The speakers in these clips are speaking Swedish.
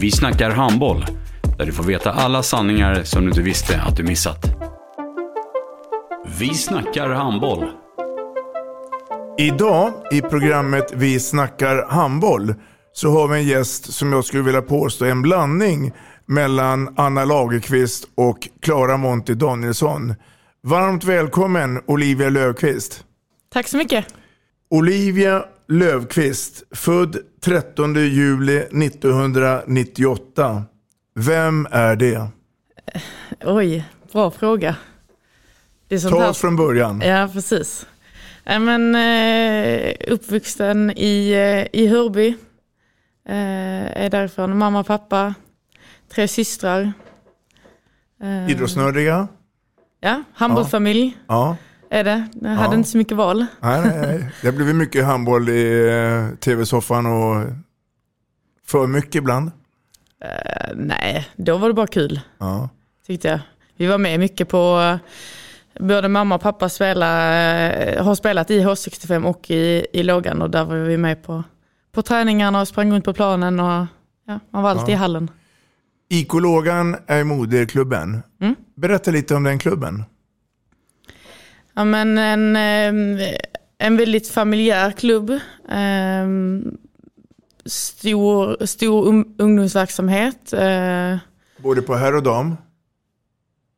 Vi snackar handboll, där du får veta alla sanningar som du inte visste att du missat. Vi snackar handboll. Idag i programmet Vi snackar handboll så har vi en gäst som jag skulle vilja påstå är en blandning mellan Anna Lagerqvist och Klara Monty Danielsson. Varmt välkommen Olivia Löfqvist. Tack så mycket. Olivia Löfqvist, född 13 juli 1998. Vem är det? Oj, bra fråga. Det är sånt Ta oss från början. Ja, precis. Ja, men, eh, uppvuxen i, eh, i Hörby. Eh, är därifrån. Mamma, pappa, tre systrar. Eh, Idrottsnördiga? Ja, handbollsfamilj Ja. Är det. Jag hade Ja. inte så mycket val. Nej, nej, nej. Det blivit mycket handboll i eh, tv-soffan och för mycket ibland. Eh, nej, då var det bara kul. Ja. tyckte jag. Vi var med mycket på, eh, både mamma och pappa spela, har spelat i H65 och i, i lågan och där var vi med på, på träningarna och sprang runt på planen och ja, man var alltid Ja. i hallen. IK Lågan är moderklubben. Mm. Berätta lite om den klubben. Ja, men en, eh, en väldigt familjär klubb. Eh, Stor, stor um, ungdomsverksamhet. Eh, Både på herr och dam.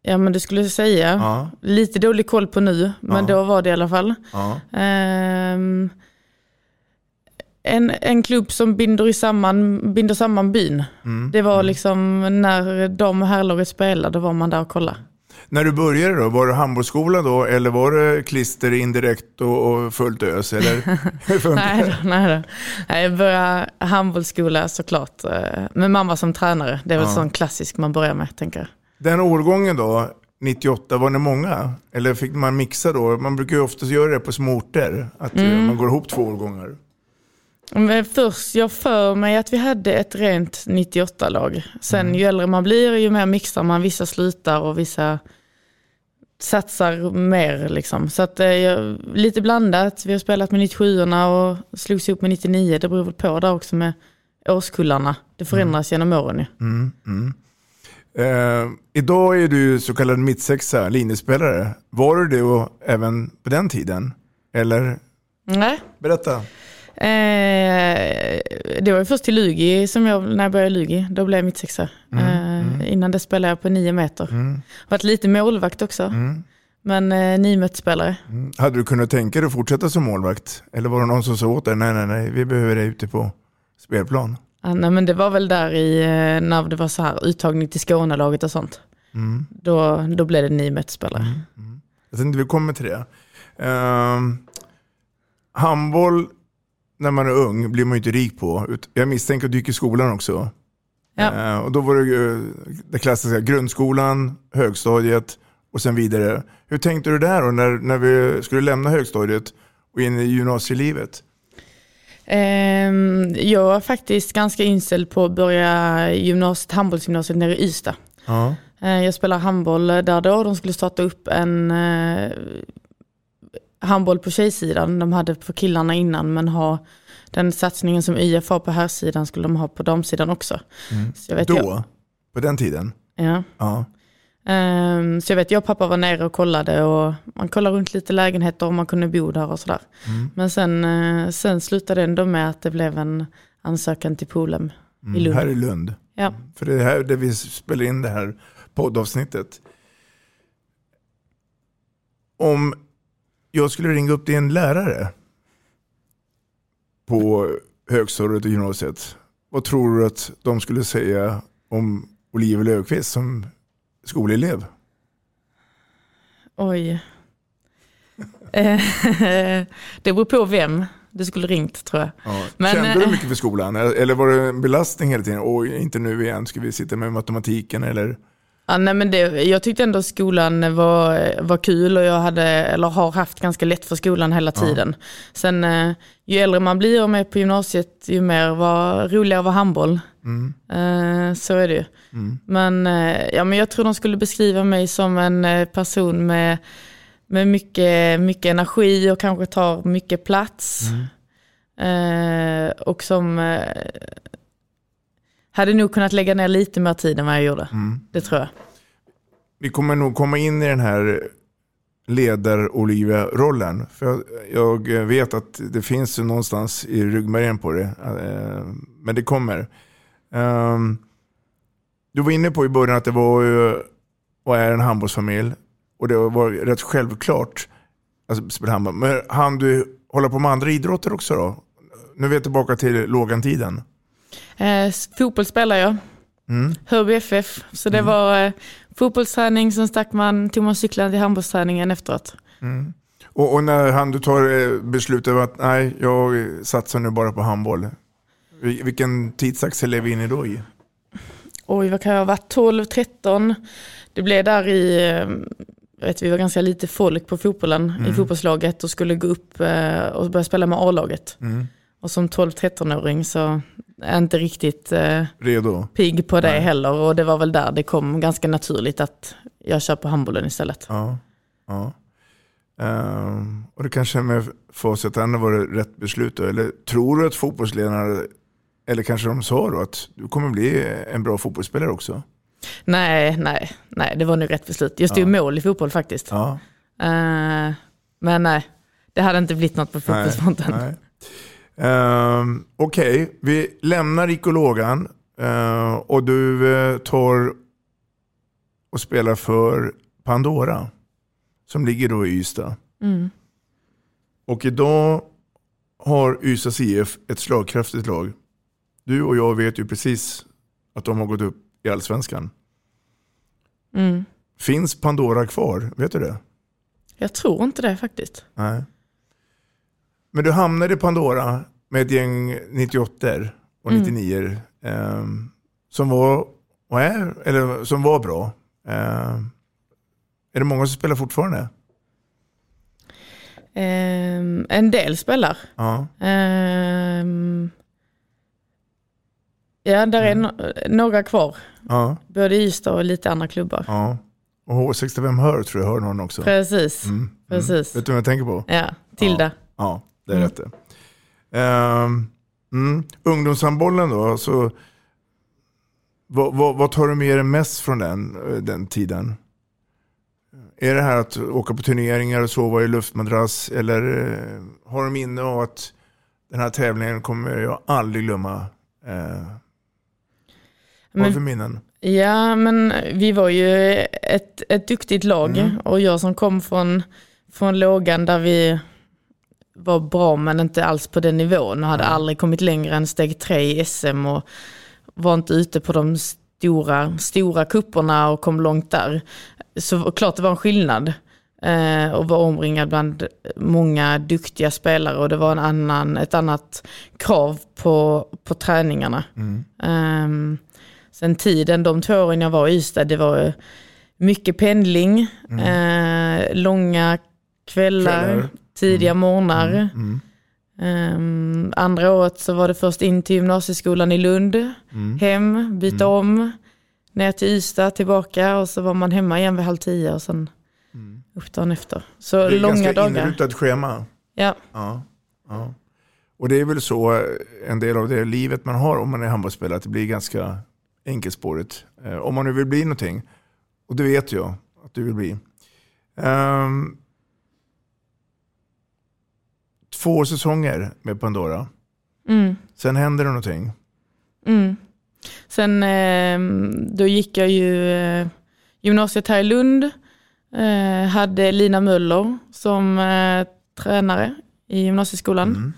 Ja men det skulle jag säga. Ja. Lite dålig koll på nu, men Ja. då var det i alla fall. Ja. Ehm, en, en klubb som binder, i samman, binder samman byn. Mm. Det var liksom när de och herrlaget spelade, då var man där och kollade. När du började då, var det handbollsskola då eller var det klister indirekt och, och fullt ös? Eller? Nej, då, nej, då. nej, jag började handbollsskola såklart. eh, Med mamma som tränare. Det är väl Ja. sån klassisk man börjar med, tänker jag. Den årgången då, 98, var det många? Eller fick man mixa då? Man brukar ju oftast göra det på små orter. Att eh, Mm. man går ihop två årgångar. Men först, jag för mig att vi hade ett rent 98-lag. Sen Mm. ju äldre man blir, ju mer mixar man. Vissa slutar och vissa satsar mer. Liksom. Så att, eh, lite blandat. Vi har spelat med 97orna och slogs ihop med 99. Det beror väl på där också med årskullarna. Det förändras genom åren ju. Mm, mm. Eh, idag är du så kallad mittsexa, linjespelare. Var du det även på den tiden? Eller? Nej. Berätta. Eh, det var först till Lugi som jag, när jag började Lugi. Då blev jag mittsexa. Mm, Eh, Innan det spelade jag på nio meter. Varit lite målvakt också. Mm. Men eh, niometersspelare. Hade du kunnat tänka dig att fortsätta som målvakt? Eller var det någon som sa åt dig, nej, nej, nej, vi behöver dig ute på spelplan? Ja, nej, men det var väl där i, eh, när det var så här uttagning till Skånelaget och sånt. Mm. Då, då blev det niometersspelare. Jag tänkte vi kommer till det. Um, handboll när man är ung blir man ju inte rik på. Jag misstänker att du gick i skolan också. Ja. Eh, och då var det ju det klassiska grundskolan, högstadiet och sen vidare. Hur tänkte du där då när, när vi skulle lämna högstadiet och in i gymnasielivet? Ehm, jag var faktiskt ganska inställd på att börja gymnasiet, handbollsgymnasiet nere i Ystad. Ja. Eh, Jag spelar handboll där då. De skulle starta upp en eh, handboll på tjejsidan. De hade på killarna innan men ha den satsningen som IF har på här sidan skulle de ha på damsidan också. Vet, Då? jag, På den tiden? ja. Ja. Ehm, så jag vet, jag och pappa var nere och kollade och man kollade runt lite lägenheter om man kunde bo där och sådär. Mm. Men sen, eh, sen slutade det ändå med att det blev en ansökan till Polhem i Mm, Lund. här i Lund. Ja. För det är här där vi spelar in det här poddavsnittet. Om jag skulle ringa upp din lärare på högstadiet och gymnasiet. Vad tror du att de skulle säga om Oliver Löfqvist som skolelev? Oj. Eh, det beror på vem du skulle ringt tror jag. Ja. Men, Kände du eh, mycket för skolan? Eller var det en belastning hela tiden? Oj, inte nu igen, ska vi sitta med matematiken eller? Ja, nej, men det, jag tyckte ändå skolan var, var kul och jag hade, eller har haft ganska lätt för skolan hela tiden. Sen eh, ju äldre man blir och med på gymnasiet, ju mer var roligare var handboll. Mm. Eh, så är det ju. Men, eh, ja, men jag tror de skulle beskriva mig som en person med, med mycket, mycket energi och kanske tar mycket plats. Eh, och som eh, hade nog kunnat lägga ner lite mer tid än vad jag gjorde. Det tror jag. Vi kommer nog komma in i den här ledar-Olivia-rollen. För jag, jag vet att det finns någonstans i ryggmärgen på det. Eh, Men det kommer. Ehm, Du var inne på i början att det var ju, och är en handbollsfamilj. Och det var rätt självklart att spela handboll. Men hann du hålla på med andra idrotter också då? Nu är vi tillbaka till lågantiden. Eh, fotboll spelar jag. Mm. Hörby FF. Så det var eh, fotbollsträning, sen stack man, tog man cyklarna till handbollsträningen efteråt. Och, och när han du tar eh, beslutet att nej, jag satsar nu bara på handboll. Vil- Vilken tidsaxel lever vi inne då i? Oj, vad kan jag ha varit? 12, 13. Det blev där i, eh, jag vet vi var ganska lite folk på fotbollen i fotbollslaget och skulle gå upp eh, och börja spela med A-laget. Och som 12-13-åring så inte riktigt eh, Redo? pigg på det heller. Och det var väl där det kom ganska naturligt att jag kör på handbollen istället. Ja. ja. Ehm, och det kanske med facit ändå var det rätt beslut då? Eller tror du att fotbollsledarna, eller kanske de sa då att du kommer bli en bra fotbollsspelare också? Nej, nej, nej, det var nog rätt beslut. Jag stod i mål i fotboll faktiskt. Ja. Eh, men nej, det hade inte blivit något på fotbollsfronten. Nej. Ehm, Okej, vi lämnar ikologan uh, och du eh, tar och spelar för Pandora som ligger då i Ystad. Mm. Och idag har Ystads IF ett slagkraftigt lag. Du och jag vet ju precis att de har gått upp i allsvenskan. Mm. Finns Pandora kvar? Vet du det? Jag tror inte det faktiskt. Nej. Men du hamnade i Pandora med ett gäng 98 och 99 ehm, som var och är, eller som var bra. Ehm, är det många som spelar fortfarande? Ehm, en del spelar. Ja. Ehm, ja, där är no- några kvar. ja, Både i Ystad och lite andra klubbar. ja. Och H65 Hör tror jag hör någon också. Precis, Mm, precis. Vet du vad jag tänker på? Ja, Tilda. Ja, det är rätt det. Mm. Ungdomshandbollen då, så vad, vad, vad tar du med dig mest från den, eh, den tiden? Är det här att åka på turneringar och sova i luftmadrass eller eh, har du minne av att den här tävlingen kommer jag aldrig glömma? Eh, vad Men- för minnen? Ja, men vi var ju ett, ett duktigt lag och jag som kom från, från lågan där vi var bra men inte alls på den nivån och hade aldrig kommit längre än steg tre i SM och var inte ute på de stora, stora kupperna och kom långt där. Så klart det var en skillnad eh, och var omringad bland många duktiga spelare och det var en annan, ett annat krav på, på träningarna. Ehm, Sen tiden, de två åren jag var i Ystad, det var mycket pendling, eh, långa kvällar, Kvällar. Tidiga morgnar. Mm. Ehm, andra året så var det först in till gymnasieskolan i Lund, hem, byta om, ner till Ystad, tillbaka och så var man hemma igen vid halv tio och sen upp dagen efter. Så Det är långa ganska dagar. inrutat schema. Ja. Ja, ja. Och det är väl så eh, en del av det livet man har om man är handbollsspelare, att det blir ganska enkelspårigt. Eh, om man nu vill bli någonting. Och det vet jag att du vill bli. Ehm, två säsonger med Pandora. Mm. Sen händer det någonting. Mm. Sen eh, då gick jag ju eh, gymnasiet här i Lund. Eh, hade Lina Möller som eh, tränare i gymnasieskolan. Mm.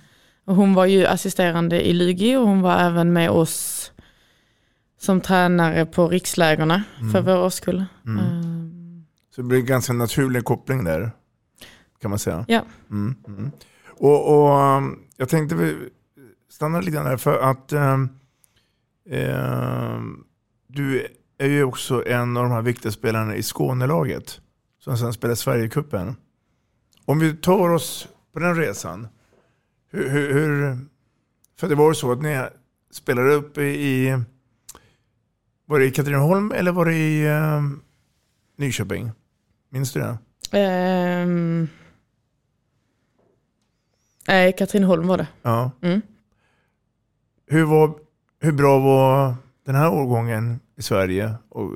Och hon var ju assisterande i Lugi och hon var även med oss som tränare på rikslägerna för Mm. vår årskull. Mm. Eh, Så det blir en ganska naturlig koppling där. Kan man säga. Ja. Mm, mm. Och, och um, jag tänkte vi stanna lite grann där för att eh, du är ju också en av de här viktiga spelarna i Skånelaget. Som sen spelar Sverigecupen. Om vi tar oss på den resan. Hur, hur, hur, för det var ju så att ni spelade upp i, var det i Katrineholm eller var det i um, Nyköping? Minns du det? Um... Nej, Katrineholm var det. Ja. Mm. Hur, var, hur bra var den här årgången i Sverige? Och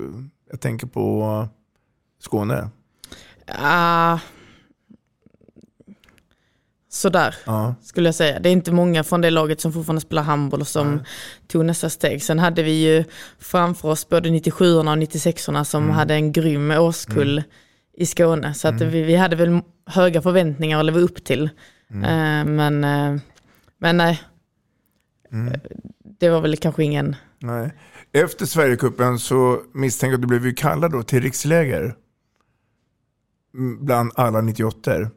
jag tänker på Skåne. Ah, sådär Ja. skulle jag säga. Det är inte många från det laget som fortfarande spelar handboll och som tog nästa steg. Sen hade vi ju framför oss både 97orna och 96orna som Mm. hade en grym årskull i Skåne. Så att vi, vi hade väl höga förväntningar att leva upp till. Mm. Eh, men, eh, men nej, Mm. det var väl kanske ingen... Nej. Efter Sverigecupen så misstänker jag att du blev kallad då till riksläger. Mm, Bland alla 98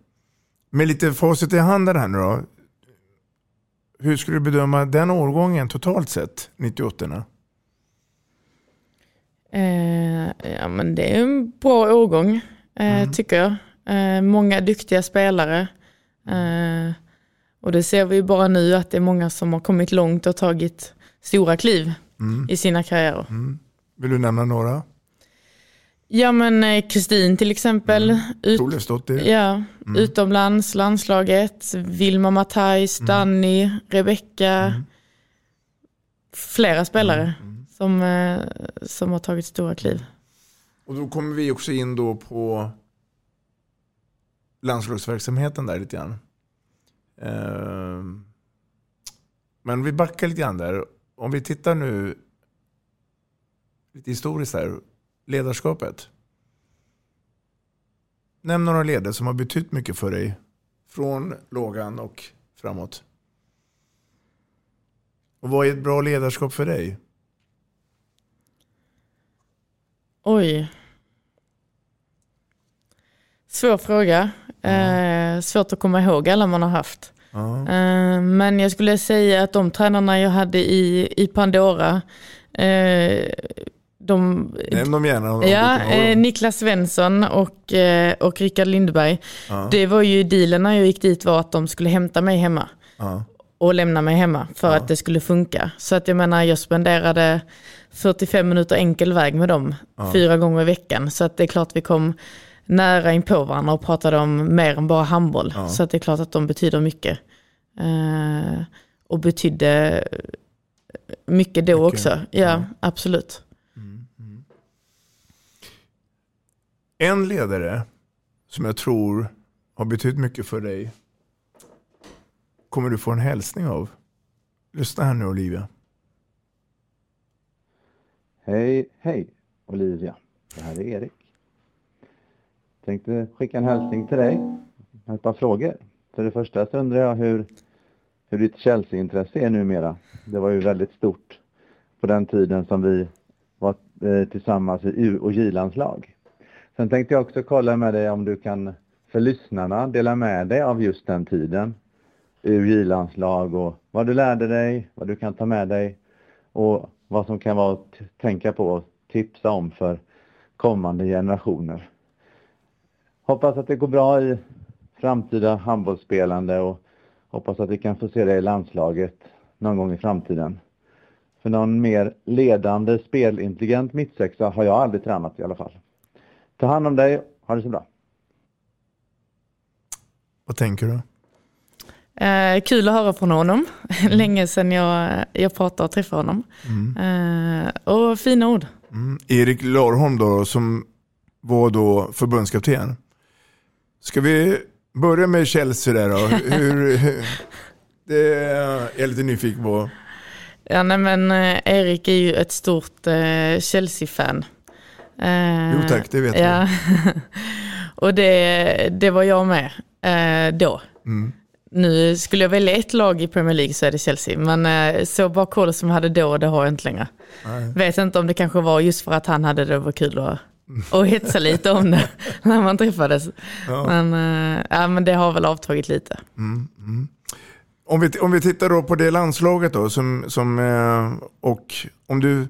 Med lite facit i handen här nu då. Hur skulle du bedöma den årgången totalt sett, 98 Eh, ja men det är en bra årgång eh, tycker jag. Eh, många duktiga spelare. Eh, och det ser vi ju bara nu att det är många som har kommit långt och tagit stora kliv Mm. i sina karriärer. Vill du nämna några? Ja men eh, Kristin till exempel. Ut, Thorleifsdotter? ja, utomlands, landslaget, Vilma Matthijs, Danny, Rebecka. Flera spelare som, eh, som har tagit stora kliv. Och då kommer vi också in då på landslagsverksamheten där lite grann. Ehm, men vi backar lite grann där. Om vi tittar nu lite historiskt här. Ledarskapet. Nämn några ledare som har betytt mycket för dig. Från lågan och framåt. Och vad är ett bra ledarskap för dig? Oj. Svår fråga. Eh, svårt att komma ihåg alla man har haft. Ja. Eh, men jag skulle säga att de tränarna jag hade i, i Pandora, eh, de, Nämn dem gärna. om ja, eh. Niklas Svensson och, eh, och Rickard Lindberg. Ja. Det var ju dealen när jag gick dit var att de skulle hämta mig hemma Ja. och lämna mig hemma för att det skulle funka. Så att jag menar, jag spenderade 45 minuter enkel väg med dem fyra gånger i veckan. Så att det är klart vi kom nära in på varandra och pratade om mer än bara handboll. Så att det är klart att de betyder mycket. Eh, och betydde mycket då Mycket, också. Ja, ja. absolut. En ledare som jag tror har betytt mycket för dig kommer du få en hälsning av. Lyssna här nu Olivia. Hej, hej Olivia. Det här är Erik. Tänkte skicka en hälsning till dig. Jag Ett par frågor. För det första så undrar jag hur, hur ditt Chelsea-intresse är numera. Det var ju väldigt stort på den tiden som vi var eh, tillsammans i U och J-landslag. Sen tänkte jag också kolla med dig om du kan för lyssnarna dela med dig av just den tiden. U J-landslag och vad du lärde dig, vad du kan ta med dig och vad som kan vara att tänka på och tipsa om för kommande generationer. Hoppas att det går bra i framtida handbollsspelande och hoppas att vi kan få se det i landslaget någon gång i framtiden. För någon mer ledande spelintelligent mittsexa har jag aldrig tränat i alla fall. Ta hand om dig, ha det så bra. Vad tänker du? Eh, kul att höra från honom. Länge sedan jag, jag pratade och träffade honom. Eh, och fina ord. Mm. Erik Larholm då som var då förbundskapten. Ska vi börja med Chelsea där då? Hur, det är jag lite nyfiken på. Ja, nej, men eh, Erik är ju ett stort eh, Chelsea-fan. Eh, Jo tack, det vet ja. och det, det var jag med eh, då. Mm. Nu skulle jag välja ett lag i Premier League så är det Chelsea. Men eh, så bra koll som jag hade då, det har jag inte längre. Nej. Vet inte om det kanske var just för att han hade det, det var kul att och hetsa lite om det när man träffades. Ja. Men, ja, men det har väl avtagit lite. Mm, mm. Om, vi, om vi tittar då på det landslaget då, som, som, eh, och om du,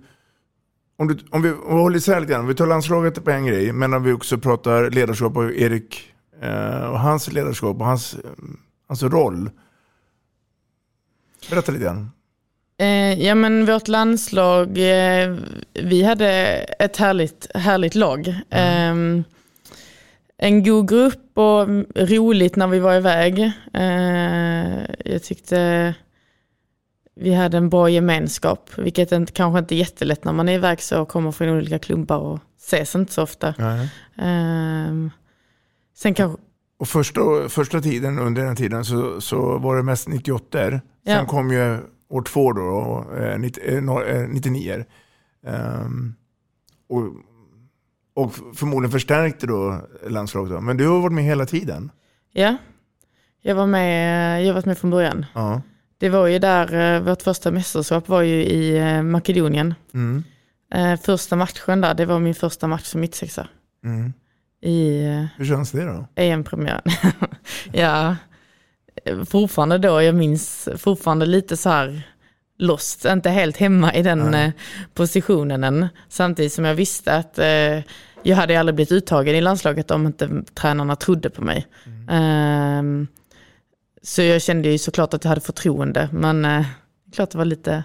om du, om vi håller isär lite grann, vi tar landslaget på en grej, men om vi också pratar ledarskap och Erik eh, och hans ledarskap och hans, hans roll. Berätta lite grann. Eh, ja men vårt landslag, eh, vi hade ett härligt, härligt lag. Eh, en god grupp och roligt när vi var iväg. Eh, jag tyckte vi hade en bra gemenskap, vilket inte, kanske inte är jättelätt när man är iväg så och kommer från olika klubbar och ses inte så ofta. Eh, sen kanske, Och första, första tiden under den tiden så, så var det mest 98 Sen Ja. kom ju år två då, eh, 90, eh, no- eh, 99 Ehm, och, och förmodligen förstärkte då landslaget. Då. Men du har varit med hela tiden. ja, jag var med, jag har varit med från början. Ja. Det var ju där, eh, vårt första mästerskap var ju i eh, Makedonien. Mm. Eh, Första matchen där, det var min första match som mittsexa Mm. i eh, Hur känns det då? EM-premiären. ja, eh, fortfarande då, jag minns fortfarande lite så här lost, inte helt hemma i den eh, positionen än. Samtidigt som jag visste att eh, jag hade aldrig blivit uttagen i landslaget om inte tränarna trodde på mig. Ehm, så jag kände ju såklart att jag hade förtroende, men eh, klart det var lite,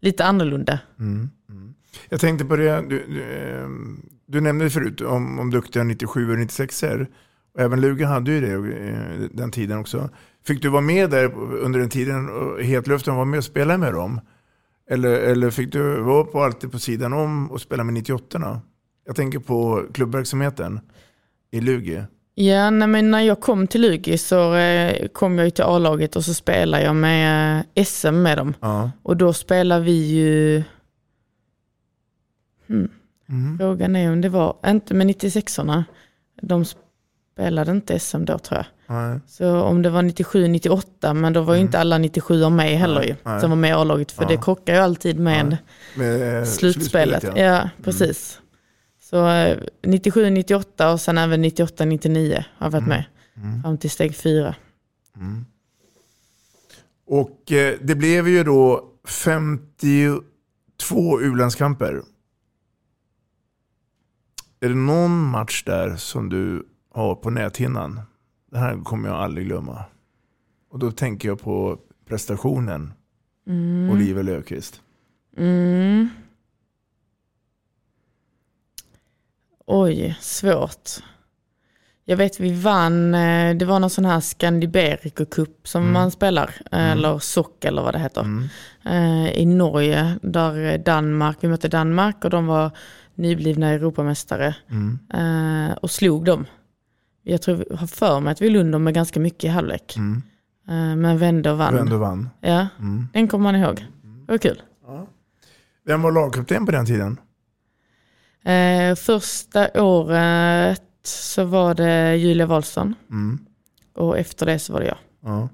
lite annorlunda. Mm. Mm. Jag tänkte på det, du, du, ehm, du nämnde förut om, om duktiga 97 och 96 er och Även Luga hade ju det eh, den tiden också. Fick du vara med där under den tiden och hetluften var med och spela med dem? Eller, eller fick du vara på alltid på sidan om och spela med 98 Jag tänker på klubbverksamheten i Lugi. Ja, nej, men när jag kom till Lugi så eh, kom jag till A-laget och så spelade jag med eh, SM med dem. Ja. Och då spelar vi ju... Hmm. Mm. Frågan är om det var, inte med 96orna. De spelade inte SM då tror jag. Nej. Så om det var 97, 98, men då var ju inte alla 97 med heller Nej, ju. nej. Som var med i A-laget, för Ja. det krockar ju alltid med Med, eh, slutspelet. slutspelet, ja. ja. precis. Så eh, 97, 98 och sen även 98, 99 har jag varit med. Mm. Fram till steg fyra. Mm. Och eh, det blev ju då 52 u-landskamper. Är det någon match där som du har på näthinnan? Det här kommer jag aldrig glömma. Och då tänker jag på prestationen Mm. Oliver Löfqvist. Mm. Oj, svårt. Jag vet vi vann, eh, det var någon sån här Scandiberico Cup som Mm. man spelar, eh, eller SOC eller vad det heter. Eh, I Norge, där Danmark, vi mötte Danmark och de var nyblivna Europamästare. Mm. Och slog dem. Jag tror, jag har för mig att vi dem med ganska mycket i halvlek. Mm. Eh, men vände och vann. Vände och vann. Ja, Mm. den kommer man ihåg. Det var kul. Vem var lagkapten på den tiden? Eh, första året så var det Julia Wahlström Mm. och efter det så var det jag. Ja.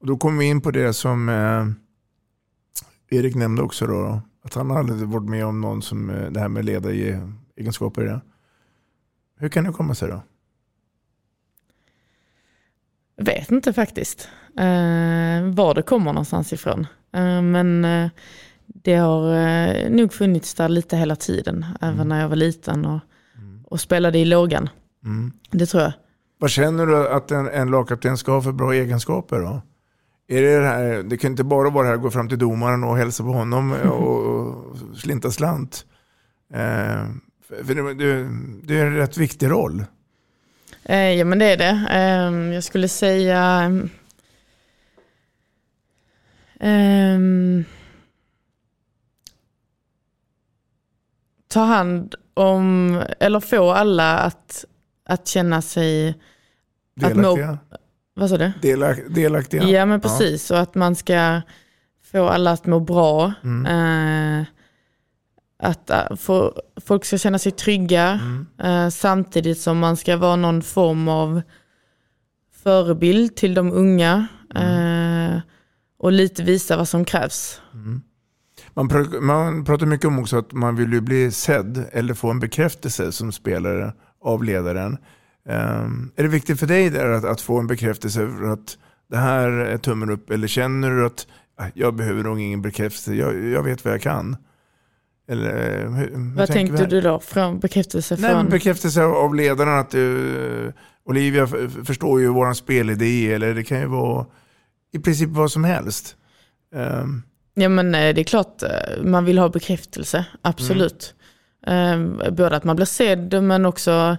Och då kommer vi in på det som eh, Erik nämnde också då. Att han hade varit med om någon som eh, det här med ledaregenskaper. Hur kan det komma sig då? Vet inte faktiskt eh, var det kommer någonstans ifrån. Eh, men eh, det har eh, nog funnits där lite hela tiden, även när jag var liten och, och spelade i lågan. Mm. Det tror jag. Vad känner du att en, en lagkapten ska ha för bra egenskaper då? Är det, det, här, det kan inte bara vara det här att gå fram till domaren och hälsa på honom och, och slinta slant. För det, det, det är en rätt viktig roll. Eh, ja men det är det. Eh, jag skulle säga... ehm, ta hand om, eller få alla att, att känna sig... Att må, Delaktiga. vad sa du? Delak, delaktiga. Ja men precis, och att man ska få alla att må bra. Eh, att eh, få, folk ska känna sig trygga eh, samtidigt som man ska vara någon form av förebild till de unga eh, och lite visa vad som krävs. Man, pr- man pratar mycket om också att man vill ju bli sedd eller få en bekräftelse som spelare av ledaren. Ehm, är det viktigt för dig där att, att få en bekräftelse för att det här är tummen upp eller känner du att "Ah, jag behöver nog ingen bekräftelse, jag, jag vet vad jag kan? Eller, eh, hur, Vad tänkte du då? Från bekräftelse från... bekräftelse av- ledaren att uh, Olivia f- förstår ju våran spelidé eller det kan ju vara i princip vad som helst. Ehm, Ja men eh, det är klart eh, man vill ha bekräftelse, absolut. Mm. Eh, Både att man blir sedd men också eh,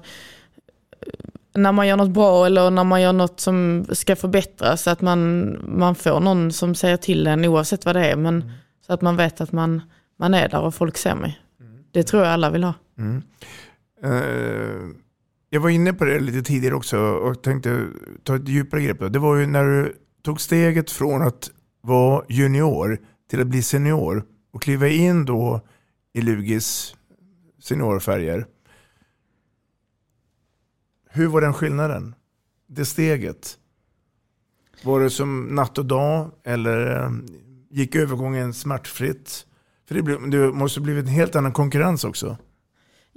när man gör något bra eller när man gör något som ska förbättras. Att man, man får någon som säger till en oavsett vad det är. Men, Mm. Så att man vet att man, man är där och folk ser mig. Det tror jag alla vill ha. Mm. Eh, jag var inne på det lite tidigare också och tänkte ta ett djupare grepp. Det var ju när du tog steget från att vara junior till att bli senior och kliva in då i Lugis seniorfärger. Hur var den skillnaden? Det steget? Var det som natt och dag eller eh, gick övergången smärtfritt? För det, blev, det måste blivit en helt annan konkurrens också.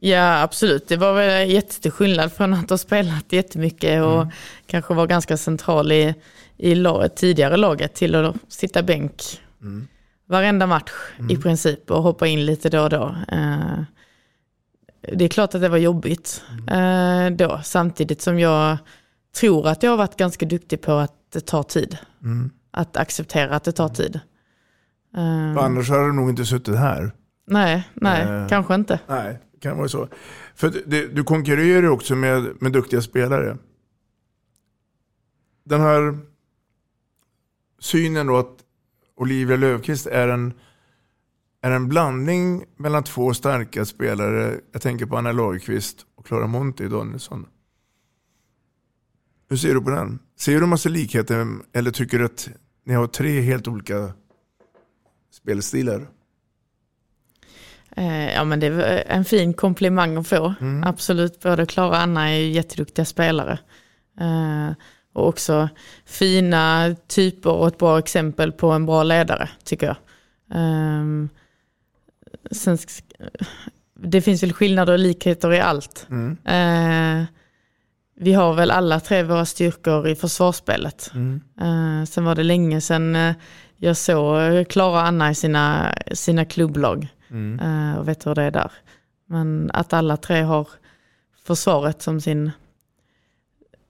Ja absolut, det var väl jättestor skillnad från att ha spelat jättemycket och Mm. kanske vara ganska central i, i la- tidigare laget till att sitta bänk Mm. varenda match i princip och hoppa in lite då och då. Eh, Det är klart att det var jobbigt Mm. eh, då, samtidigt som jag tror att jag har varit ganska duktig på att det tar tid. Mm. Att acceptera att det tar tid. För annars hade du nog inte suttit här. Nej, nej, Eh, kanske inte. Nej, kan vara så. För det, du konkurrerar ju också med, med duktiga spelare. Den här synen då att Olivia Löfqvist är en, är en blandning mellan två starka spelare. Jag tänker på Anna Lagerqvist och Clara Monti Danielsson. Hur ser du på den? Ser du massa likheter eller tycker du att ni har tre helt olika spelstilar? Eh, Ja men det är en fin komplimang att få. Absolut, både Klara och Anna är jätteduktiga spelare. Eh, Och också fina typer och ett bra exempel på en bra ledare, tycker jag. Ehm, Sen, det finns väl skillnader och likheter i allt. Mm. Eh, Vi har väl alla tre våra styrkor i försvarsspelet. Mm. Sen var det länge sedan jag såg Klara och Anna i sina, sina klubblag Mm. eh, och vet hur det är där. Men att alla tre har försvaret som sin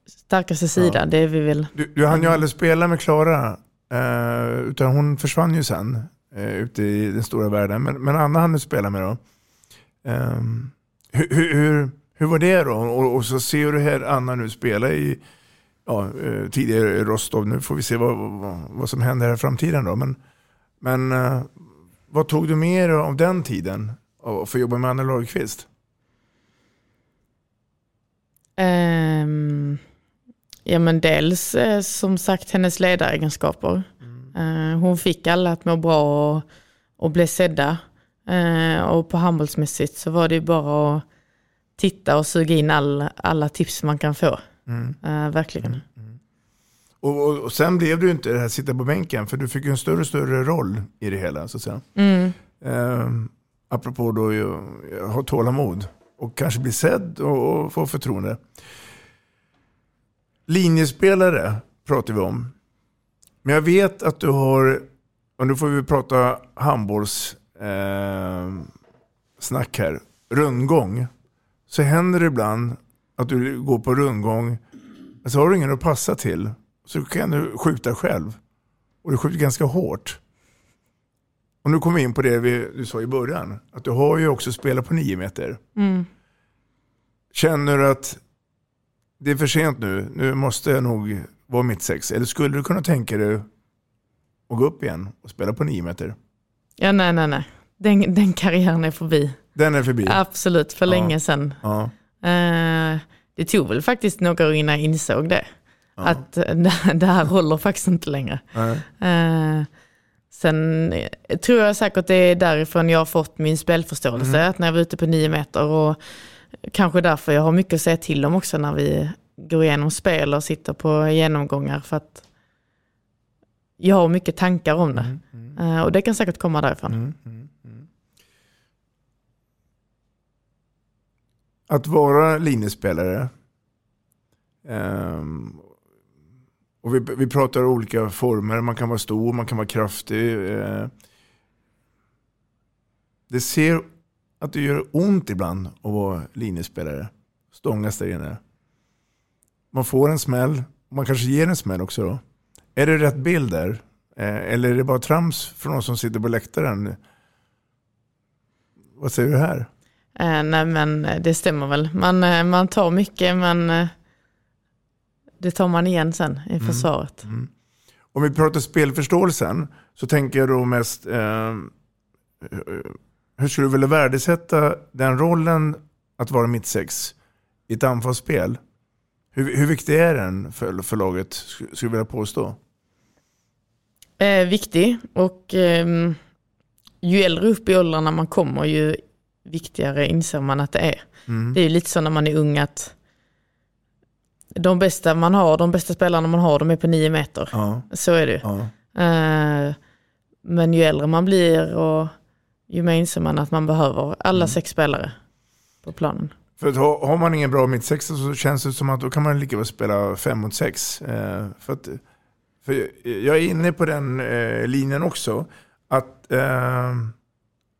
starkaste sida, Ja. det är vi väl. Du, du hann ju aldrig spela med Klara, eh, utan hon försvann ju sen eh, ute i den stora världen. Men, men Anna hann du spela med då. Ehm, hur, hur, hur, hur var det då? Och, och så ser du här Anna nu spela i ja, eh, tidigare Rostov. Nu får vi se vad, vad, vad som händer här i framtiden. Då. Men, men eh, vad tog du med dig av den tiden? Att få jobba med Anna Lagerqvist? Ehm, ja men dels eh, som sagt hennes ledaregenskaper. Eh, hon fick alla att må bra och, och bli sedda. Och på handbollsmässigt så var det bara att titta och suga in all, alla tips man kan få. Mm. Eh, verkligen. Och, och, och sen blev du inte det här sitta på bänken, för du fick en större och större roll i det hela. Så att säga. Mm. Eh, apropå då ju, ha tålamod och kanske bli sedd och, och få förtroende. Linjespelare pratar vi om. Men jag vet att du har, och nu får vi prata handbolls eh, snack här, rundgång. Så händer det ibland att du går på rundgång, men så har du ingen att passa till. Så kan du skjuta själv. Och du skjuter ganska hårt. Och nu kommer vi in på det vi, du sa i början. Att du har ju också spelat på nio meter. Mm. Känner du att det är för sent nu, nu måste jag nog vara mitt sex. Eller skulle du kunna tänka dig att gå upp igen och spela på nio meter? Ja nej nej nej, den, den karriären är förbi. Den är förbi. Absolut, för Ja. länge sedan. Ja. Eh, det tog väl faktiskt några år innan jag insåg det. Att eh, det, det här håller faktiskt inte längre. Eh, Sen eh, tror jag säkert det är därifrån jag har fått min spelförståelse, Mm. att när jag var ute på nio meter och kanske därför jag har mycket att säga till om också när vi går igenom spel och sitter på genomgångar för att jag har mycket tankar om det. Eh, Och det kan säkert komma därifrån. Mm. Att vara linjespelare, um, och vi, vi pratar olika former, man kan vara stor, man kan vara kraftig. Uh, det ser att det gör ont ibland att vara linjespelare, stångas där inne. Man får en smäll, man kanske ger en smäll också då. Är det rätt bild där? Eh, eller är det bara trams från någon som sitter på läktaren? Vad säger du här? Eh, nej men eh, det stämmer väl. Man, eh, man tar mycket men eh, det tar man igen sen i försvaret. Om vi pratar spelförståelsen så tänker jag då mest eh, hur skulle du vilja värdesätta den rollen att vara mittsex i ett anfallsspel? Hur, hur viktig är den för, för laget, skulle jag vilja påstå? Eh, viktig och ehm, ju äldre upp i åldrarna man kommer ju viktigare inser man att det är. Mm. Det är ju lite så när man är ung att de bästa man har, de bästa spelarna man har, de är på nio meter. Ja, Så är det ju. ja. Eh, men ju äldre man blir och ju mer inser man att man behöver alla Mm. sex spelare på planen. För att ha, har man ingen bra mittsexa så känns det som att då kan man lika väl spela fem mot sex. Eh, för, att, för jag är inne på den eh, linjen också. Att,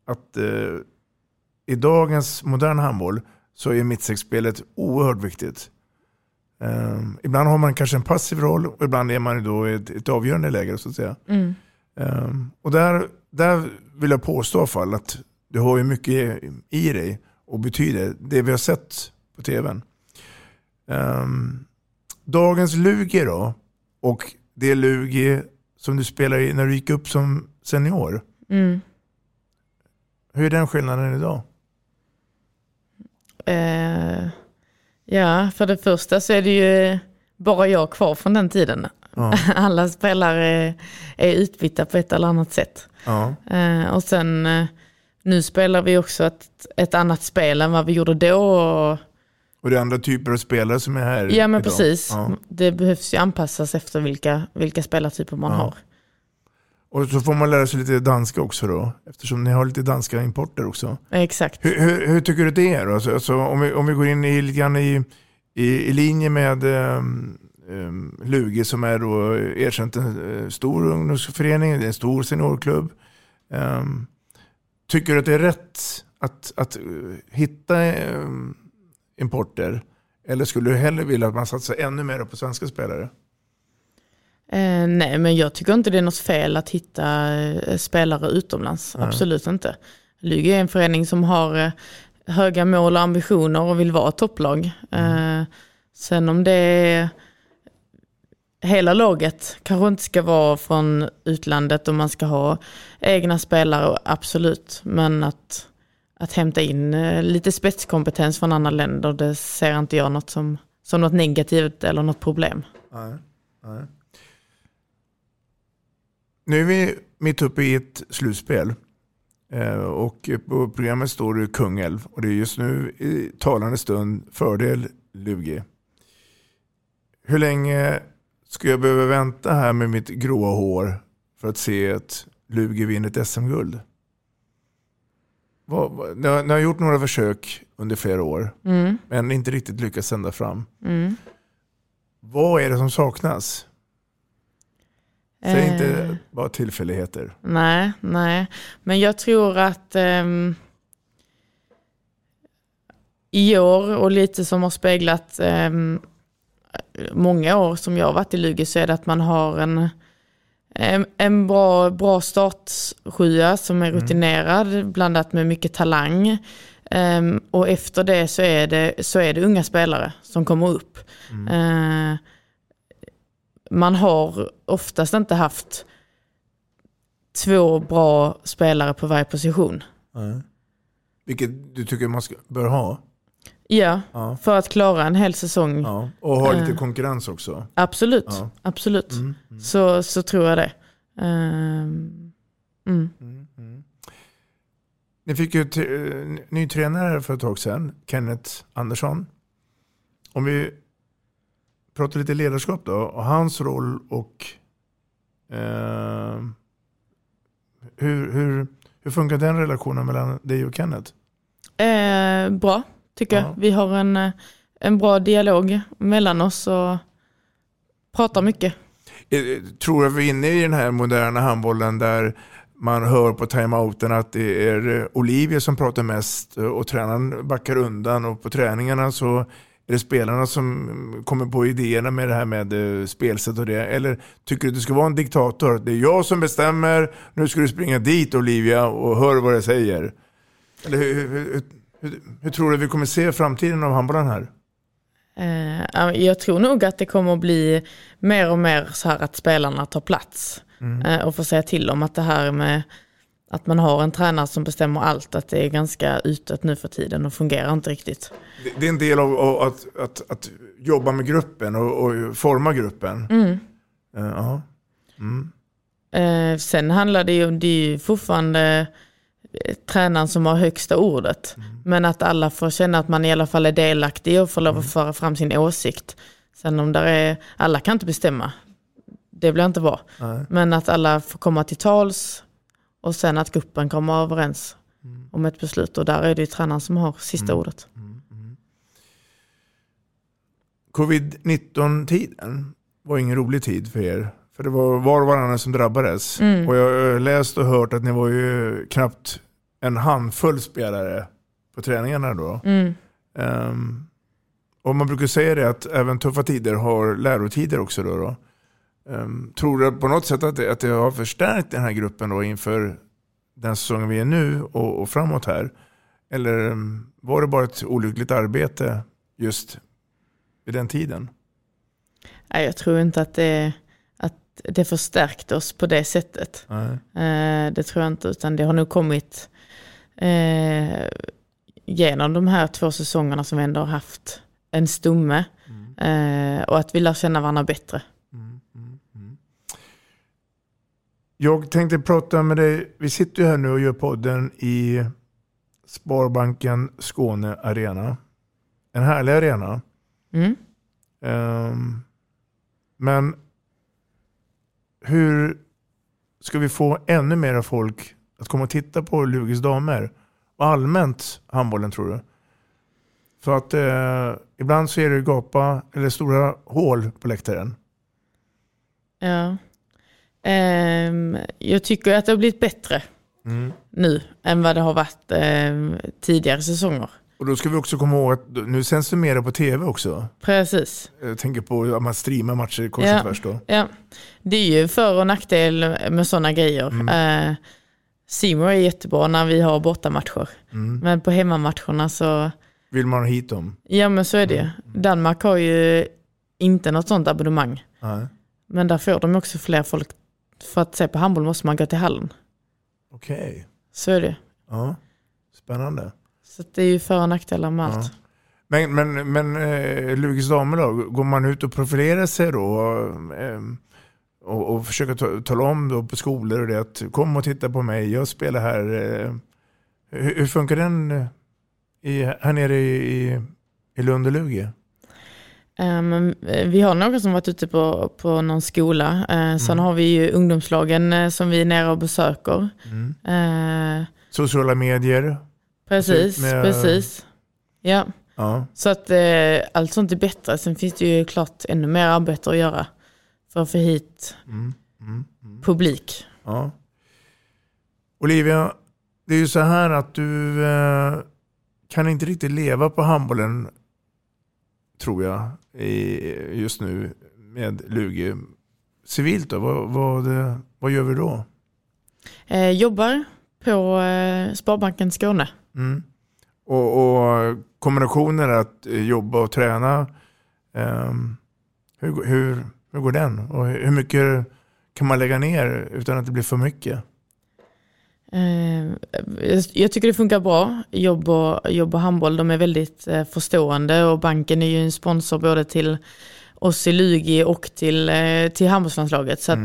att i dagens moderna handboll så är mittsexspelet oerhört viktigt. Eh, ibland har man kanske en passiv roll och ibland är man då i ett, ett avgörande läge så att säga. Mm. Eh, och där, där vill jag påstå i alla fall att du har ju mycket i, dig och betyder det vi har sett på tvn. Ehm, dagens Lugi då och det Lugi som du spelar i när du gick upp som senior. Mm. Hur är den skillnaden idag? Eh, ja, för det första så är det ju bara jag kvar från den tiden. Ja. Alla spelare är utbytta på ett eller annat sätt. Ja. Eh, och sen eh, nu spelar vi också ett, ett annat spel än vad vi gjorde då. Och, Och det är andra typer av spelare som är här ja men idag. precis, Ja. det behövs ju anpassas efter vilka, vilka spelartyper man har. Och så får man lära sig lite danska också då. Eftersom ni har lite danska importer också. Exakt. Hur, hur, hur tycker du det är? Då? Alltså, alltså, om, vi, om vi går in i, lite grann i, i, i linje med um, um, Lugi som är då erkänt en eh, stor ungdomsförening, det är en stor seniorklubb. Um, tycker du att det är rätt att, att eh, hitta importer? Eller skulle du hellre vilja att man satsar ännu mer på svenska spelare? Eh, nej, men jag tycker inte det är något fel att hitta eh, spelare utomlands. Nej. Absolut inte. Lugi är en förening som har eh, höga mål och ambitioner och vill vara topplag. Eh, sen om det är hela laget kanske inte ska vara från utlandet och man ska ha egna spelare, absolut. Men att, att hämta in lite spetskompetens från andra länder, det ser inte jag något som, som något negativt eller något problem. Nej, nej. Nu är vi mitt uppe i ett slutspel. Eh, Och på programmet står det Kungälv. Och det är just nu i talande stund fördel Lugi. Hur länge ska jag behöva vänta här med mitt gråa hår för att se att Lugi vinner ett SM-guld? Ni har, ni har gjort några försök under flera år, Mm. men inte riktigt lyckats ända fram. Mm. Vad är det som saknas? Säg Eh. inte bara tillfälligheter. Nej, nej. Men jag tror att ehm, i år och lite som har speglat ehm, många år som jag har varit i Lugi så är det att man har en, en, en bra, bra startsjua som är rutinerad blandat med mycket talang. Ehm, och efter det så är det, så är det unga spelare som kommer upp. Eh, man har oftast inte haft två bra spelare på varje position. Vilket du tycker man ska, bör ha. Ja, Ja. för att klara en hel säsong. Ja. Och ha lite Eh, konkurrens också. Absolut, Ja. absolut. Mm, Så, så tror jag det. Mm. Ni fick ju t- eh, ny tränare för ett tag sedan, Kenneth Andersson. Om vi pratar lite ledarskap då, och hans roll och eh, hur, hur, hur funkar den relationen mellan dig och Kenneth? Eh, bra, tycker Ja. jag. Vi har en, eh, en bra dialog mellan oss och pratar mycket. Eh, Tror du att vi är inne i den här moderna handbollen där man hör på timeouten att det är eh, Olivia som pratar mest eh, och tränaren backar undan och på träningarna så är det spelarna som kommer på idéerna med det här med eh, spelsätt och det? Eller tycker du att du ska vara en diktator? Det är jag som bestämmer, nu ska du springa dit Olivia och hör vad jag säger. Eller hur, hur, hur, hur, tror du vi kommer se framtiden av handbollen här? Eh, ja, jag tror nog att det kommer att bli mer och mer så här att spelarna tar plats. Eh, och får säga till om att det här med att man har en tränare som bestämmer allt, att det är ganska utdött nu för tiden och fungerar inte riktigt. Det, är en del av, av att, att, att jobba med gruppen och, och forma gruppen. Mm. Ja. Mm. Eh, sen handlar det ju om, det är ju fortfarande eh, tränaren som har högsta ordet. Men att alla får känna att man i alla fall är delaktig och får lov att föra fram sin åsikt. Sen om där är, alla kan inte bestämma. Det blir inte bra. Nej. Men att alla får komma till tals och sen att gruppen kommer överens om ett beslut. Och där är det ju tränaren som har sista ordet. Covid-19-tiden var ingen rolig tid för er. För det var var och varannan som drabbades. Mm. Och jag har läst och hört att ni var ju knappt en handfull spelare på träningarna då. Mm. Ehm, och man brukar säga det att även tuffa tider har lärotider också. Då, då. Ehm, tror du på något sätt att det, att det har förstärkt den här gruppen då inför den säsongen vi är nu och, och framåt här? Eller ehm, var det bara ett olyckligt arbete just vid den tiden? Nej, jag tror inte att det, att det förstärkte oss på det sättet. Nej. Eh, det tror jag inte, utan det har nog kommit eh, genom de här två säsongerna som vi ändå har haft en stomme. Eh, och att vi lär känna varandra bättre. Jag tänkte prata med dig. Vi sitter ju här nu och gör podden i Sparbanken Skåne Arena. En härlig arena. Mm. Ehm, men hur ska vi få ännu mer folk att komma och titta på Lugis damer? Och allmänt handbollen tror du? För att eh, ibland så är det gapa eller stora hål på läktaren. Ja. Ehm, jag tycker att det har blivit bättre Mm. nu än vad det har varit ehm, tidigare säsonger. Och då ska vi också komma ihåg att nu sänds det mera på tv också. Precis. Jag tänker på att man streamar matcher kors och Ja, tvärs då. ja. Det är ju för och nackdel med sådana grejer. Mm. Simor är jättebra när vi har bortamatcher. Mm. Men på hemmamatcherna så, Vill man ha hit dem? ja men så är det ju. Danmark har ju inte något sånt abonnemang. Nej. Men där får de också fler folk. För att se på handboll måste man gå till hallen. Okej. Så är det. Ja. Spännande. Så det är ju för och nackdelar med allt. Men, men, men eh, Lugis damer då? Går man ut och profilerar sig då? Eh, och, och försöker ta, tala om då på skolor och det att kom och titta på mig, jag spelar här. Eh, hur, hur funkar den eh, i, här nere i, i, i Lund och Lugi? Eh, vi har några som varit ute på, på någon skola. Eh, Sen har vi ju ungdomslagen eh, som vi är nere och besöker. Eh, Sociala medier? Precis, Med- precis. Ja, Ja. så att eh, allt sånt är bättre. Sen finns det ju klart ännu mer arbete att göra för att få hit Mm. publik. Ja. Olivia, det är ju så här att du eh, kan inte riktigt leva på handbollen, tror jag, i, just nu med Lugi. Civilt då, vad, vad, eh, vad gör vi då? Eh, jobbar på eh, Sparbanken Skåne. Mm. Och, och kombinationen att eh, jobba och träna, ehm, hur, hur, hur går den? Och hur mycket kan man lägga ner utan att det blir för mycket? Eh, jag- tycker det funkar bra, jobb och, jobb och handboll. De är väldigt eh, förstående och banken är ju en sponsor både till oss i Lugi och till, eh, till handbollslandslaget. Så att,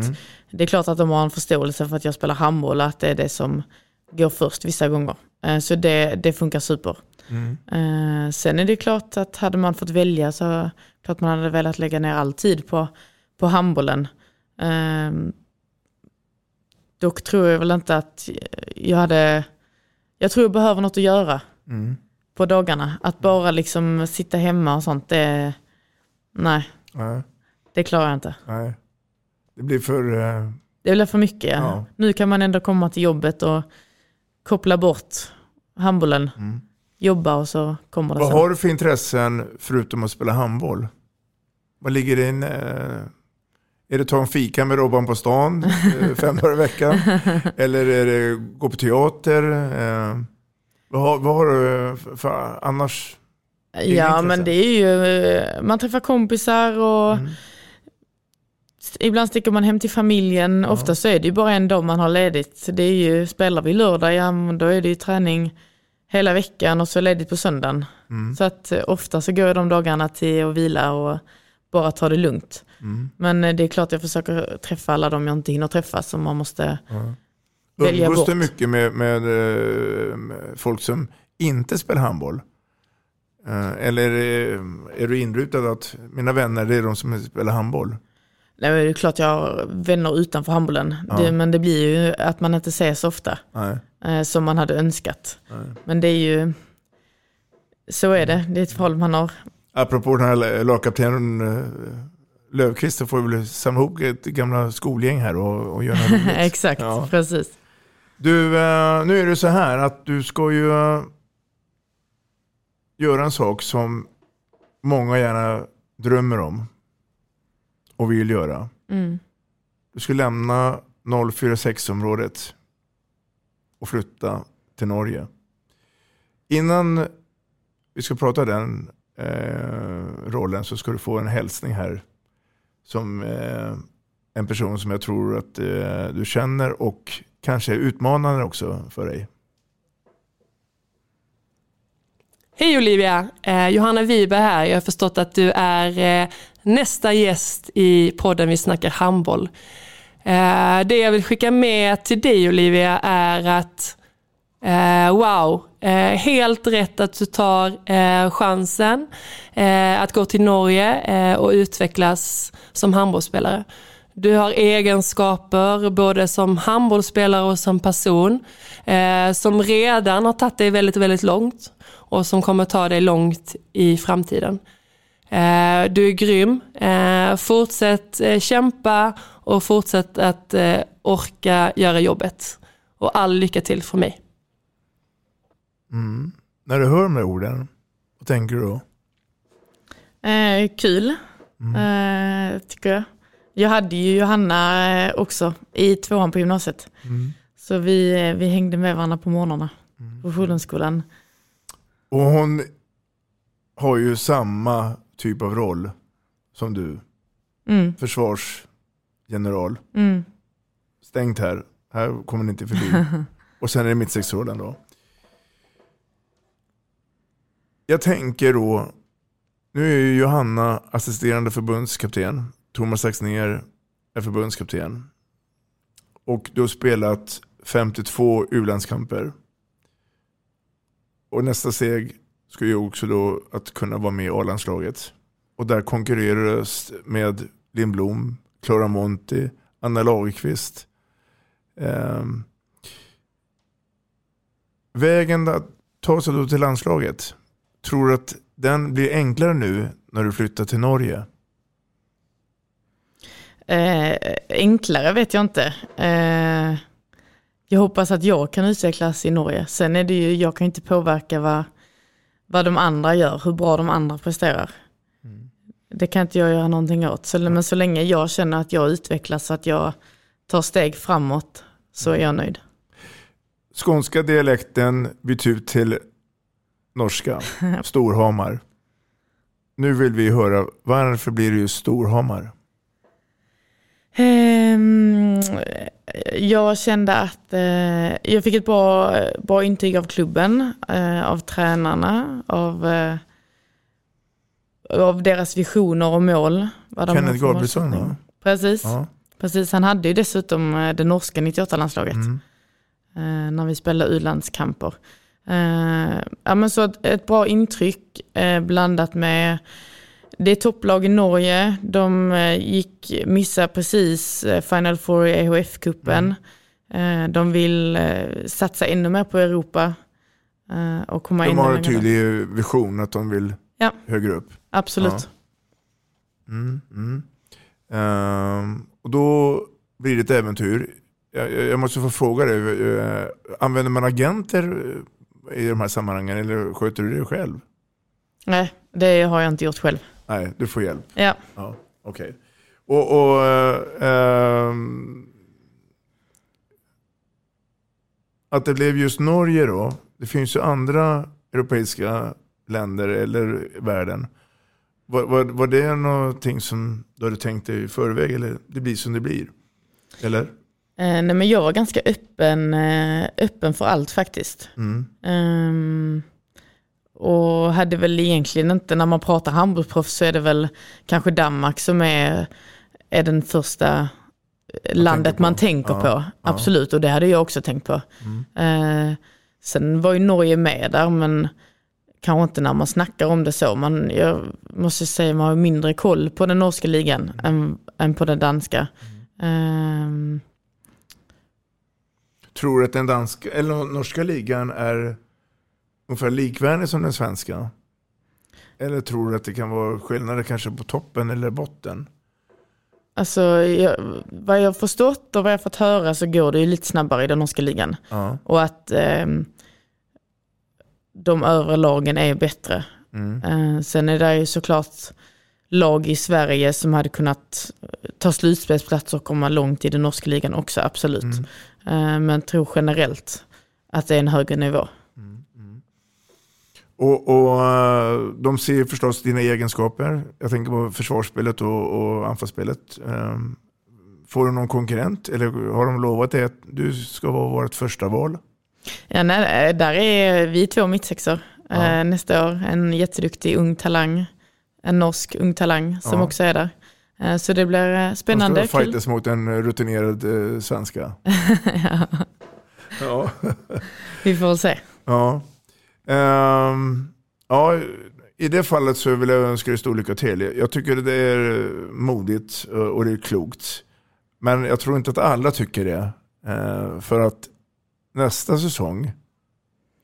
det är klart att de har en förståelse för att jag spelar handboll, att det är det som går först vissa gånger. Så det, det funkar super. Mm. Sen är det klart att hade man fått välja så klart man hade velat lägga ner all tid på, på handbollen. Dock tror jag väl inte att jag hade, jag tror jag behöver något att göra Mm. på dagarna. Att bara liksom sitta hemma och sånt, det, nej, Nej, det klarar jag inte. nej. Det blir för... eh, Det blir för mycket. Ja. Nu kan man ändå komma till jobbet och koppla bort handbollen, Mm. jobba och så kommer det Vad sen. har du för intressen förutom att spela handboll? Vad ligger din... Eh, är det ta en fika med Robban på stan eh, fem dagar i veckan? Eller är det gå på teater? Eh, vad, har, vad har du för, för annars? Ja, men det är ju, eh, man träffar kompisar och Mm. ibland sticker man hem till familjen. Ofta så är det ju bara en dag man har ledigt. Det är ju, spelar vi lördag, ja då är det ju träning hela veckan och så ledigt på söndagen. Mm. Så att eh, ofta så går jag de dagarna till att vila och bara ta det lugnt. Mm. Men eh, det är klart jag försöker träffa alla de jag inte hinner träffa som man måste Ja. välja Umgås bort. du mycket med, med, eh, med folk som inte spelar handboll? Eh, Eller är, du inrutad att mina vänner det är de som spelar handboll? Nej, men det är klart jag har vänner utanför handbollen. Ja. Det, men det blir ju att man inte ses så ofta Nej. som man hade önskat. Nej. Men det är ju, så är det. Det är ett val man har. Apropå den här lagkaptenen Löfqvist så får vi väl samla ihop ett gamla skolgäng här och, och göra något roligt. Exakt, Ja. precis. Du, eh, nu är det så här att du ska ju eh, göra en sak som många gärna drömmer om och vill göra. Mm. Du ska lämna 046-området och flytta till Norge. Innan vi ska prata den eh, rollen så ska du få en hälsning här. Som eh, en person som jag tror att eh, du känner och kanske är utmanande också för dig. Hej Olivia! Eh, Johanna Wibe här. Jag har förstått att du är eh, nästa gäst i podden Vi snackar handboll. Eh, det jag vill skicka med till dig Olivia är att eh, wow, eh, helt rätt att du tar eh, chansen eh, att gå till Norge eh, och utvecklas som handbollsspelare. Du har egenskaper både som handbollsspelare och som person eh, som redan har tagit dig väldigt, väldigt långt och som kommer ta dig långt i framtiden. Eh, du är grym. Eh, fortsätt eh, kämpa och fortsätt att eh, orka göra jobbet. Och all lycka till från mig. Mm. När du hör de här orden, vad tänker du då? Eh, kul, Mm. eh, tycker jag. Jag hade ju Johanna eh, också i tvåan på gymnasiet. Mm. Så vi, eh, vi hängde med varandra på morgnarna på Fordonsskolan. Och hon har ju samma typ av roll som du. Mm. Försvarsgeneral. Mm. Stängt här. Här kommer ni inte förbi. Och sen är det mittsexrollen då. Jag tänker då, nu är ju Johanna assisterande förbundskapten. Thomas Axnér är förbundskapten. Och du har spelat 52 u-landskamper. Och nästa steg ska ju också då att kunna vara med i A-landslaget. Och där konkurrerar du med Lindblom, Clara Monti, Anna Lagerqvist. Eh, vägen att ta sig då till landslaget, tror du att den blir enklare nu när du flyttar till Norge? Eh, enklare vet jag inte. Eh, jag hoppas att jag kan utvecklas i Norge. Sen är det ju, jag kan inte påverka vad, vad de andra gör, hur bra de andra presterar. Det kan inte jag göra någonting åt. Så, men så länge jag känner att jag utvecklas så att jag tar steg framåt så är jag nöjd. Skånska dialekten byts ut till norska, Storhamar. Nu vill vi höra, varför blir det just Storhamar? Ehm, jag kände att eh, jag fick ett bra, bra intyg av klubben, eh, av tränarna, av, eh, av deras visioner och mål. Vad de Kenneth Gabrielsson va? Precis, Ja. Precis, han hade ju dessutom det norska 98-landslaget. Mm. När vi spelade u-landskamper. Eh, ja, men så ett, ett bra intryck eh, blandat med det är topplag i Norge. De eh, gick, missa precis Final Four i EHF-cupen. Eh, de vill satsa ännu mer på Europa. och komma in De har ännu en tydlig vision att de vill Ja. högre upp. Absolut. Ja. Mm, mm. Ehm, och då blir det ett äventyr. Jag, jag måste få fråga dig, använder man agenter i de här sammanhangen eller sköter du det själv? Nej, det har jag inte gjort själv. Nej, du får hjälp. Ja. ja Okej. Och, och eh, ehm, att det blev just Norge då. Det finns ju andra europeiska länder eller världen. Var, var, var det någonting som du hade tänkt dig i förväg eller det blir som det blir? Eller? Eh, nej, men jag var ganska öppen, eh, öppen för allt faktiskt. Mm. Ehm, och hade väl egentligen inte, när man pratar handbollsproffs så är det väl kanske Danmark som är, är den första landet på. man tänker Ja, på. ja. Absolut, och det hade jag också tänkt på. Eh, sen var ju Norge med där, men kanske inte när man snackar om det så. Man, jag måste säga man har mindre koll på den norska ligan än, än på den danska. Ehm, Tror att den danska eller norska ligan är ungefär likvärdig som den svenska? Eller tror du att det kan vara skillnader kanske på toppen eller botten? Alltså, jag, vad jag har förstått och vad jag fått höra så går det ju lite snabbare i den norska ligan. Ja. Och att ehm, de övre lagen är bättre. Mm. Eh, sen är det ju såklart lag i Sverige som hade kunnat ta slutspelsplatser och komma långt i den norska ligan också, absolut. Mm. Eh, men tror generellt att det är en högre nivå. Och, och eh, de ser förstås dina egenskaper. Jag tänker på försvarsspelet och, och anfallsspelet. Ehm, Får du någon konkurrent eller har de lovat dig att du ska vara vårt första val? Ja, nej, där är vi två mittsexor Ja. eh, nästa år. En jätteduktig ung talang, en norsk ung talang som Ja. också är där. Eh, så det blir eh, spännande. De ska fightas mot en rutinerad eh, svenska. ja. Ja. Vi får se. Ja. Ehm, ja, i det fallet så vill jag önska dig stor lycka till. Jag tycker det är modigt eh, och det är klokt. Men jag tror inte att alla tycker det. Eh, för att nästa säsong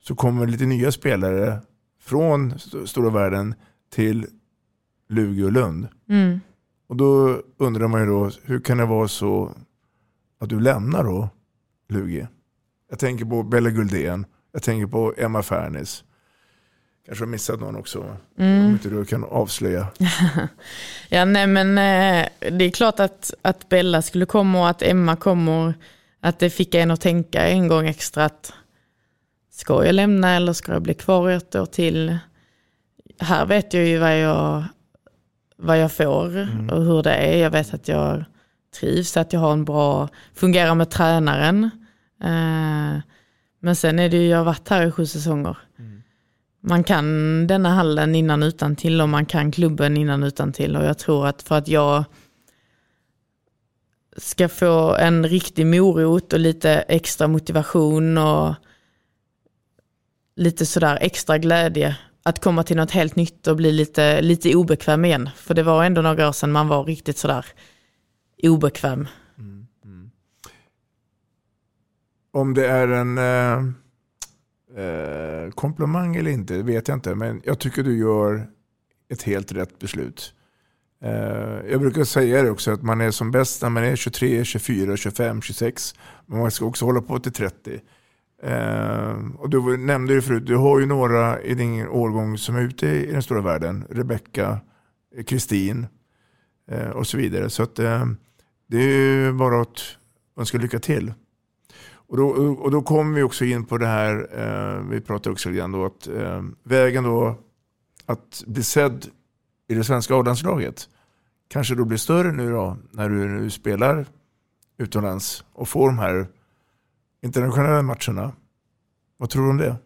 så kommer lite nya spelare från st- stora världen till Lugi och Lund. Mm. Och då undrar man ju då, hur kan det vara så att du lämnar då Lugi? Jag tänker på Bella Guldén, jag tänker på Emma Fernis. Kanske har missat någon också, Mm. om inte du kan avslöja. Ja, nej men eh, det är klart att, att Bella skulle komma och att Emma kommer. Att det fick en att tänka en gång extra att ska jag lämna eller ska jag bli kvar ett år till? Här vet jag ju vad jag, vad jag får och hur det är. Jag vet att jag trivs, att jag har en bra, fungerar med tränaren. Eh, men sen är det ju, jag har varit här i sju säsonger. Man kan denna hallen innan utan till och man kan klubben innan utan till och jag tror att för att jag ska få en riktig morot och lite extra motivation och lite sådär extra glädje att komma till något helt nytt och bli lite, lite obekväm igen. För det var ändå några år sedan man var riktigt sådär obekväm. Mm, mm. Om det är en eh, eh, komplimang eller inte vet jag inte. Men jag tycker du gör ett helt rätt beslut. Eh, jag brukar säga det också att man är som bäst när man är 23, 24, 25, 26. Men man ska också hålla på till 30. Eh, och du nämnde ju förut, du har ju några i din årgång som är ute i den stora världen. Rebecka, eh, Kristin eh, och så vidare. Så att, eh, det är ju bara att önska lycka till. Och då, och då kommer vi också in på det här, eh, vi pratar också lite grann då, att eh, vägen då att bli sedd i det svenska A-landslaget kanske då blir större nu då när du nu spelar utomlands och får de här internationella matcherna. Vad tror du om det?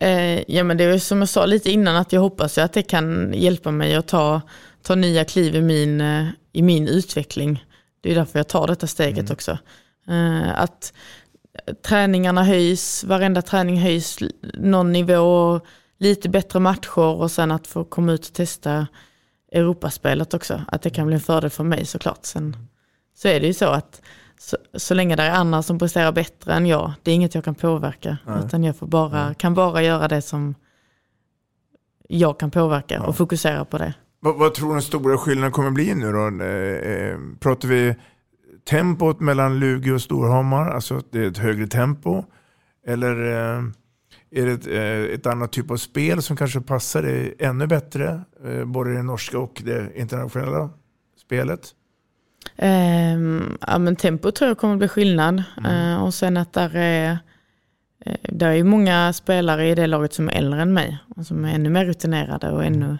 Eh, ja men det är som jag sa lite innan att jag hoppas att det kan hjälpa mig att ta, ta nya kliv i min, eh, i min utveckling. det är därför jag tar detta steget också. Eh, att träningarna höjs, varenda träning höjs någon nivå, lite bättre matcher och sen att få komma ut och testa Europaspelet också. Att det kan bli en fördel för mig såklart. Sen så är det ju så att så, så länge det är andra som presterar bättre än jag, det är inget jag kan påverka. Nej. Utan jag får bara, kan bara göra det som jag kan påverka och fokusera på det. Vad, vad tror du den stora skillnaden kommer bli nu då? Eh, eh, pratar vi tempot mellan Lugi och Storhammar, alltså det är ett högre tempo? Eller eh, är det ett, eh, ett annat typ av spel som kanske passar dig ännu bättre? Eh, både det norska och det internationella spelet? Ehm, ja, men tempo tror jag kommer bli skillnad. Eh, och sen att där är, eh, där är många spelare i det laget som är äldre än mig. Och som är ännu mer rutinerade och ännu,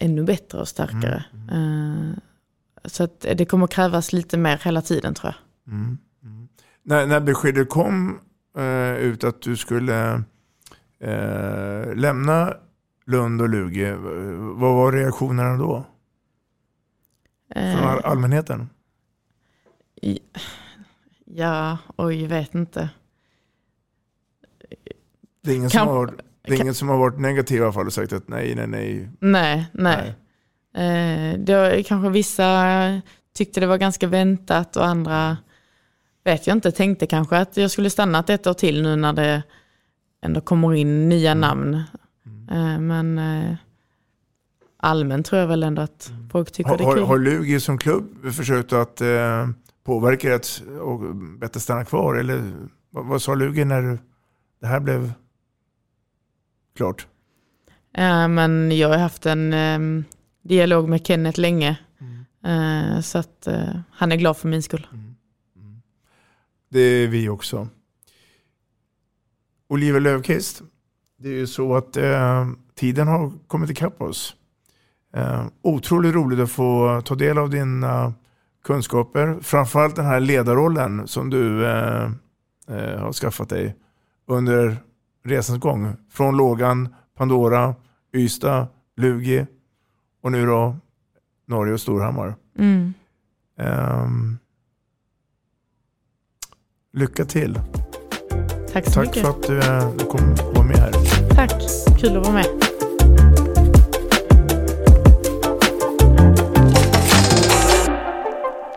ännu bättre och starkare. Eh, så att det kommer krävas lite mer hela tiden tror jag. Mm. Mm. När, när beskedet kom eh, ut att du skulle eh, lämna Lund och Lugi, vad var reaktionerna då? Från Eh, all- allmänheten? ja, oj, vet inte. Det är ingen, Kan- som, har, det är ingen som har varit negativ i alla fall och sagt att nej, nej, nej. Nej, nej. Eh, det var, kanske vissa tyckte det var ganska väntat och andra vet jag inte, tänkte kanske att jag skulle stannat ett år till nu när det ändå kommer in nya namn. Eh, men eh, allmänt tror jag väl ändå att folk tycker Har, det är kul. har Lugi som klubb försökt att eh, påverka dig att och bättre stanna kvar? Eller vad, vad sa Lugi när det här blev klart? Eh, men jag har haft en eh, dialog med Kenneth länge. Eh, så att eh, han är glad för min skull. Det är vi också. Oliver Löfqvist, det är ju så att eh, tiden har kommit ikapp oss. Eh, otroligt roligt att få ta del av dina kunskaper. Framförallt den här ledarrollen som du eh, eh, har skaffat dig under resans gång. Från Lågan, Pandora, Ystad, Lugi och nu då Norge och Storhammar. Mm. Ehm, lycka till. Tack så Tack mycket. för att du, eh, du kom vara med här. Tack, kul att vara med.